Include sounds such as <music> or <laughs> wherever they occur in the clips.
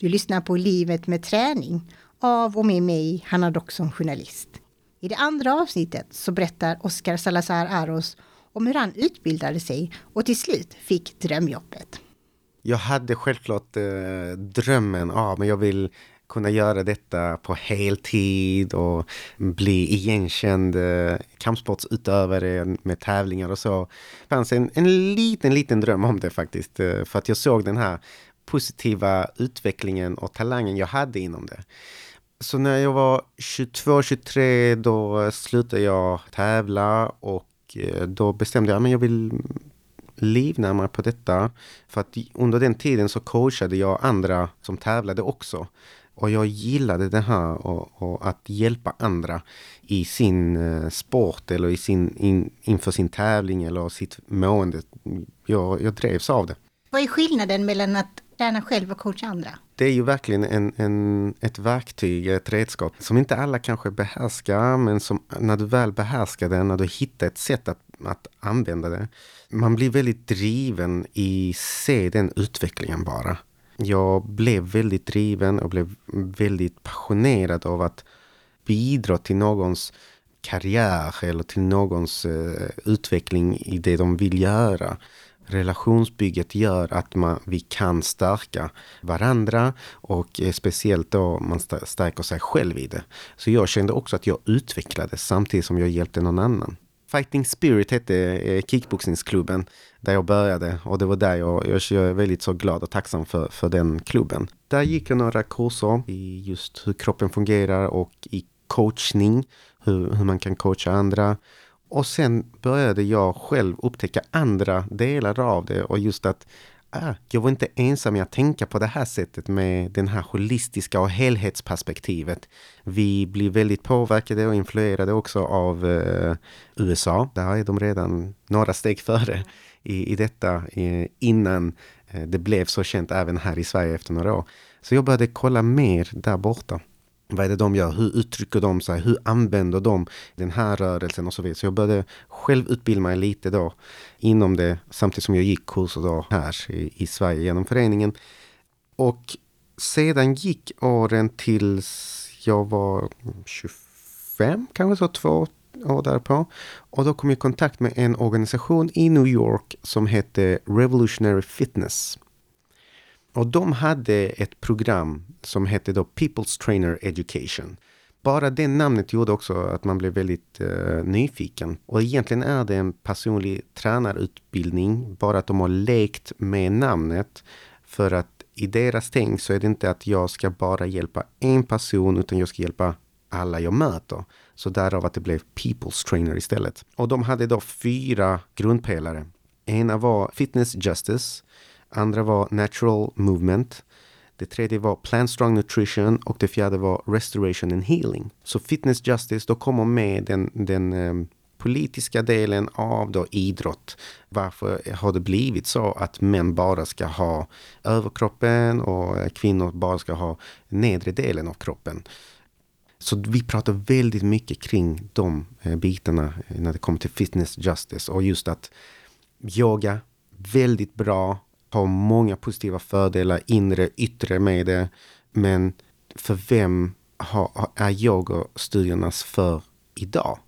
Du lyssnar på Livet med träning av och med mig, Hanna Dock som journalist. I det andra avsnittet så berättar Oskar Salazar Aros om hur han utbildade sig och till slut fick drömjobbet. Jag hade självklart eh, drömmen av, men jag vill kunna göra detta på heltid och bli igenkänd eh, kampsportsutövare med tävlingar och så. Det fanns en, en liten, liten dröm om det faktiskt. Eh, för att jag såg den här positiva utvecklingen och talangen jag hade inom det. Så när jag var 22-23 då slutade jag tävla och eh, då bestämde jag att jag vill livnära mig på detta. För att under den tiden så coachade jag andra som tävlade också. Och jag gillade det här och, och att hjälpa andra i sin eh, sport eller i sin, in, inför sin tävling eller sitt mående. Jag, jag drevs av det. Vad är skillnaden mellan att träna själv och coacha andra? Det är ju verkligen en, en, ett verktyg, ett redskap som inte alla kanske behärskar, men som när du väl behärskar det, när du hittar ett sätt att, att använda det. Man blir väldigt driven i se den utvecklingen bara. Jag blev väldigt driven och blev väldigt passionerad av att bidra till någons karriär eller till någons uh, utveckling i det de vill göra relationsbygget gör att man, vi kan stärka varandra och eh, speciellt då man stärker sig själv i det. Så jag kände också att jag utvecklades samtidigt som jag hjälpte någon annan. Fighting Spirit hette eh, kickboxningsklubben där jag började och det var där jag, jag, är väldigt så glad och tacksam för, för den klubben. Där gick jag några kurser i just hur kroppen fungerar och i coachning, hur, hur man kan coacha andra. Och sen började jag själv upptäcka andra delar av det och just att ah, jag var inte ensam i att tänka på det här sättet med den här holistiska och helhetsperspektivet. Vi blir väldigt påverkade och influerade också av eh, USA. Där är de redan några steg före i, i detta eh, innan eh, det blev så känt även här i Sverige efter några år. Så jag började kolla mer där borta. Vad är det de gör? Hur uttrycker de sig? Hur använder de den här rörelsen och så vidare. Så jag började själv utbilda mig lite då inom det samtidigt som jag gick kurser då här i, i Sverige genom föreningen. Och sedan gick åren tills jag var 25, kanske så två år därpå. Och då kom jag i kontakt med en organisation i New York som hette Revolutionary Fitness. Och de hade ett program som hette då People's Trainer Education. Bara det namnet gjorde också att man blev väldigt uh, nyfiken. Och egentligen är det en personlig tränarutbildning. Bara att de har lekt med namnet. För att i deras tänk så är det inte att jag ska bara hjälpa en person utan jag ska hjälpa alla jag möter. Så därav att det blev People's Trainer istället. Och de hade då fyra grundpelare. Ena var Fitness Justice. Andra var Natural Movement. Det tredje var Plant Strong Nutrition och det fjärde var Restoration and Healing. Så Fitness Justice, då kommer med den, den um, politiska delen av då idrott. Varför har det blivit så att män bara ska ha överkroppen och kvinnor bara ska ha nedre delen av kroppen? Så vi pratar väldigt mycket kring de eh, bitarna eh, när det kommer till fitness justice och just att yoga, väldigt bra har många positiva fördelar, inre, yttre med det. Men för vem har, är yogastudiernas för idag?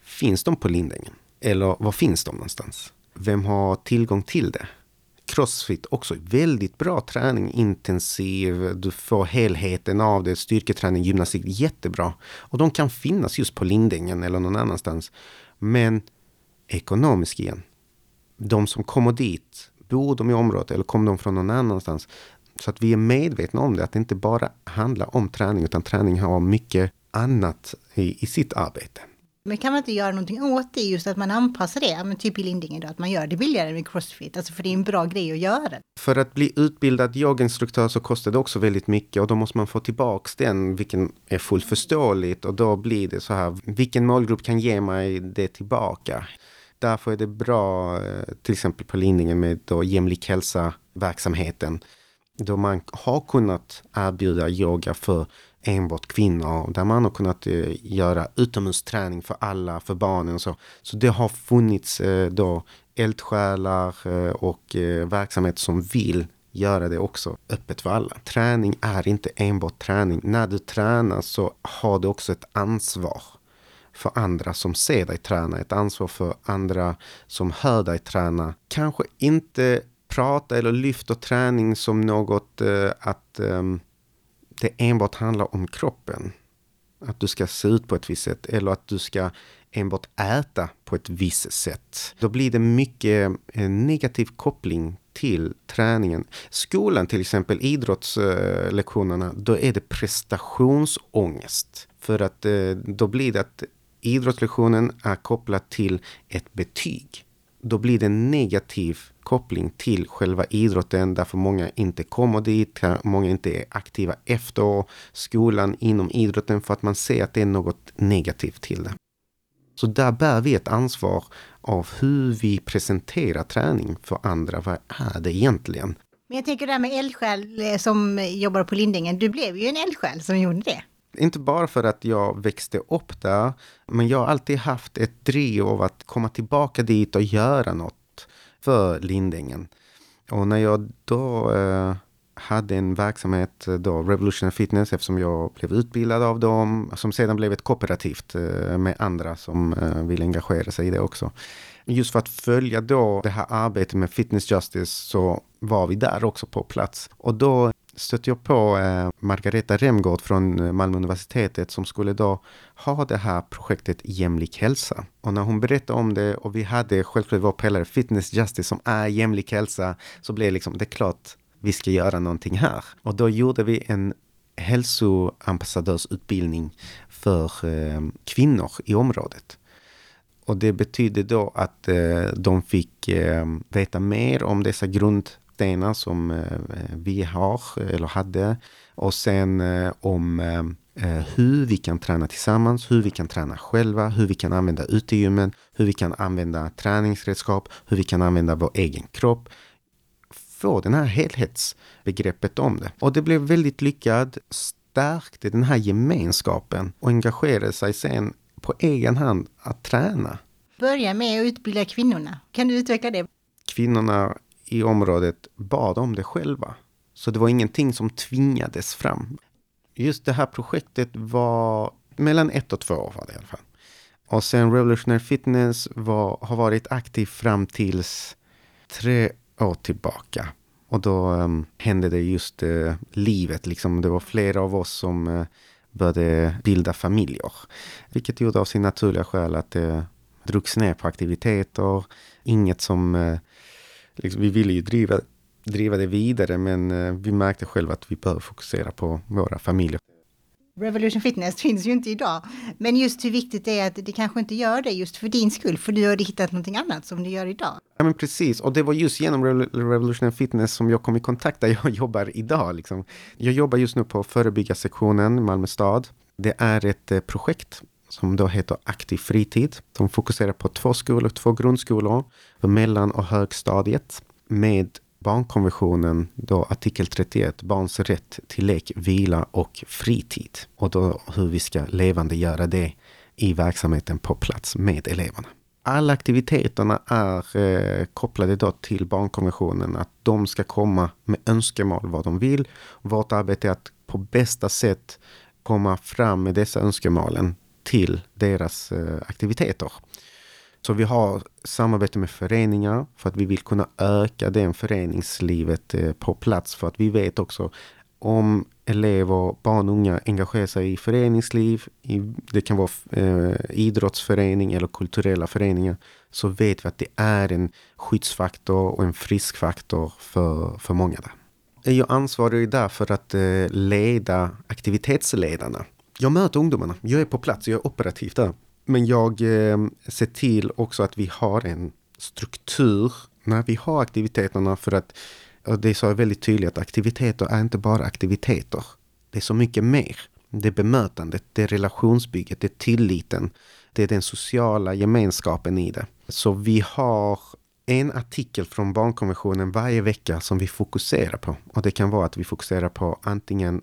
Finns de på Lindängen? Eller var finns de någonstans? Vem har tillgång till det? Crossfit också väldigt bra träning, intensiv, du får helheten av det, styrketräning, gymnastik, jättebra. Och de kan finnas just på Lindängen eller någon annanstans. Men ekonomisk igen. De som kommer dit Bor de i området eller kommer de från någon annanstans? Så att vi är medvetna om det, att det inte bara handlar om träning, utan träning har mycket annat i, i sitt arbete. Men kan man inte göra någonting åt det, just att man anpassar det, men typ i Lindingen då, att man gör det billigare med crossfit, alltså för det är en bra grej att göra. För att bli utbildad yogainstruktör så kostar det också väldigt mycket och då måste man få tillbaks den, vilken är fullt förståeligt och då blir det så här, vilken målgrupp kan ge mig det tillbaka? Därför är det bra, eh, till exempel på linjen med då jämlik hälsa-verksamheten. Då man har kunnat erbjuda yoga för enbart kvinnor. Där man har kunnat eh, göra utomhusträning för alla, för barnen och så. Så det har funnits eh, då eldsjälar och verksamheter som vill göra det också öppet för alla. Träning är inte enbart träning. När du tränar så har du också ett ansvar för andra som ser dig träna, ett ansvar för andra som hör dig träna. Kanske inte prata eller lyfta träning som något eh, att eh, det enbart handlar om kroppen. Att du ska se ut på ett visst sätt eller att du ska enbart äta på ett visst sätt. Då blir det mycket eh, negativ koppling till träningen. Skolan till exempel, idrottslektionerna, då är det prestationsångest. För att eh, då blir det att idrottslektionen är kopplad till ett betyg. Då blir det en negativ koppling till själva idrotten därför många inte kommer dit, många inte är aktiva efter skolan inom idrotten för att man ser att det är något negativt till det. Så där bär vi ett ansvar av hur vi presenterar träning för andra. Vad är det egentligen? Men jag tänker det här med eldsjäl eh, som jobbar på Lindängen. Du blev ju en eldsjäl som gjorde det. Inte bara för att jag växte upp där, men jag har alltid haft ett driv av att komma tillbaka dit och göra något för Lindängen. Och när jag då eh, hade en verksamhet eh, då, Revolutionary Fitness, eftersom jag blev utbildad av dem, som sedan blev ett kooperativt eh, med andra som eh, vill engagera sig i det också. Just för att följa då det här arbetet med Fitness Justice så var vi där också på plats. Och då stötte jag på eh, Margareta Remgård från eh, Malmö universitetet som skulle då ha det här projektet Jämlik hälsa. Och när hon berättade om det och vi hade självklart vår pelare Fitness Justice som är jämlik hälsa så blev det liksom, det är klart vi ska göra någonting här. Och då gjorde vi en hälsoambassadörsutbildning för eh, kvinnor i området. Och det betydde då att eh, de fick eh, veta mer om dessa grund grundstenar som eh, vi har eller hade. Och sen eh, om eh, hur vi kan träna tillsammans, hur vi kan träna själva, hur vi kan använda utegymmen, hur vi kan använda träningsredskap, hur vi kan använda vår egen kropp, få den här helhetsbegreppet om det. Och det blev väldigt lyckad, stärkte den här gemenskapen och engagerade sig sen på egen hand att träna. Börja med att utbilda kvinnorna. Kan du utveckla det? Kvinnorna i området bad om det själva. Så det var ingenting som tvingades fram. Just det här projektet var mellan ett och två år var det i alla fall. Och sen Revolutionary Fitness var, har varit aktiv fram tills tre år tillbaka. Och då um, hände det just uh, livet, liksom. Det var flera av oss som uh, började bilda familjer. Vilket gjorde av sin naturliga skäl att det uh, drogs ner på aktiviteter. Inget som... Eh, Liksom, vi ville ju driva, driva det vidare men uh, vi märkte själva att vi behöver fokusera på våra familjer. Revolution Fitness finns ju inte idag. Men just hur viktigt det är att det kanske inte gör det just för din skull, för du har hittat någonting annat som du gör idag. Ja men precis, och det var just genom Revolution Fitness som jag kom i kontakt där jag <laughs> jobbar idag. Liksom. Jag jobbar just nu på förebyggarsektionen i Malmö stad. Det är ett eh, projekt som då heter Aktiv fritid. De fokuserar på två skolor, två grundskolor, för mellan och högstadiet med barnkonventionen, då artikel 31, barns rätt till lek, vila och fritid. Och då hur vi ska levande göra det i verksamheten på plats med eleverna. Alla aktiviteterna är eh, kopplade då till barnkonventionen, att de ska komma med önskemål vad de vill. Vårt arbete är att på bästa sätt komma fram med dessa önskemålen till deras eh, aktiviteter. Så vi har samarbete med föreningar för att vi vill kunna öka det föreningslivet eh, på plats. För att vi vet också om elever, barn och unga engagerar sig i föreningsliv, i, det kan vara eh, idrottsförening eller kulturella föreningar, så vet vi att det är en skyddsfaktor och en friskfaktor för, för många där. Jag ansvarar där för att eh, leda aktivitetsledarna. Jag möter ungdomarna, jag är på plats, jag är operativ där. Men jag eh, ser till också att vi har en struktur när vi har aktiviteterna för att det sa jag väldigt tydligt att aktiviteter är inte bara aktiviteter. Det är så mycket mer. Det är bemötandet, det är relationsbygget, det är tilliten. Det är den sociala gemenskapen i det. Så vi har en artikel från barnkonventionen varje vecka som vi fokuserar på. Och det kan vara att vi fokuserar på antingen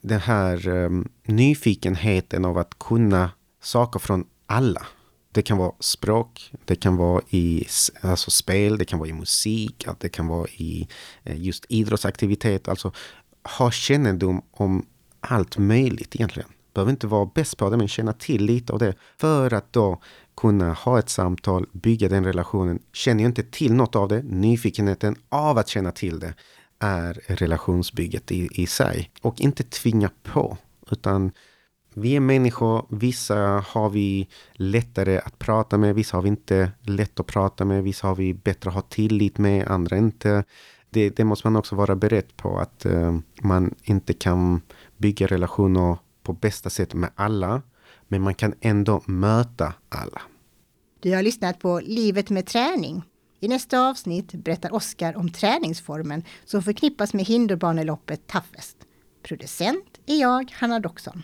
den här um, nyfikenheten av att kunna saker från alla. Det kan vara språk, det kan vara i alltså spel, det kan vara i musik, det kan vara i eh, just idrottsaktivitet. Alltså ha kännedom om allt möjligt egentligen. Behöver inte vara bäst på det, men känna till lite av det. För att då kunna ha ett samtal, bygga den relationen. Känner jag inte till något av det, nyfikenheten av att känna till det är relationsbygget i, i sig. Och inte tvinga på, utan vi är människor. Vissa har vi lättare att prata med, vissa har vi inte lätt att prata med, vissa har vi bättre att ha tillit med, andra inte. Det, det måste man också vara beredd på att uh, man inte kan bygga relationer på bästa sätt med alla. Men man kan ändå möta alla. Du har lyssnat på Livet med träning. I nästa avsnitt berättar Oskar om träningsformen som förknippas med hinderbaneloppet Toughest. Producent är jag, Hanna Doxon.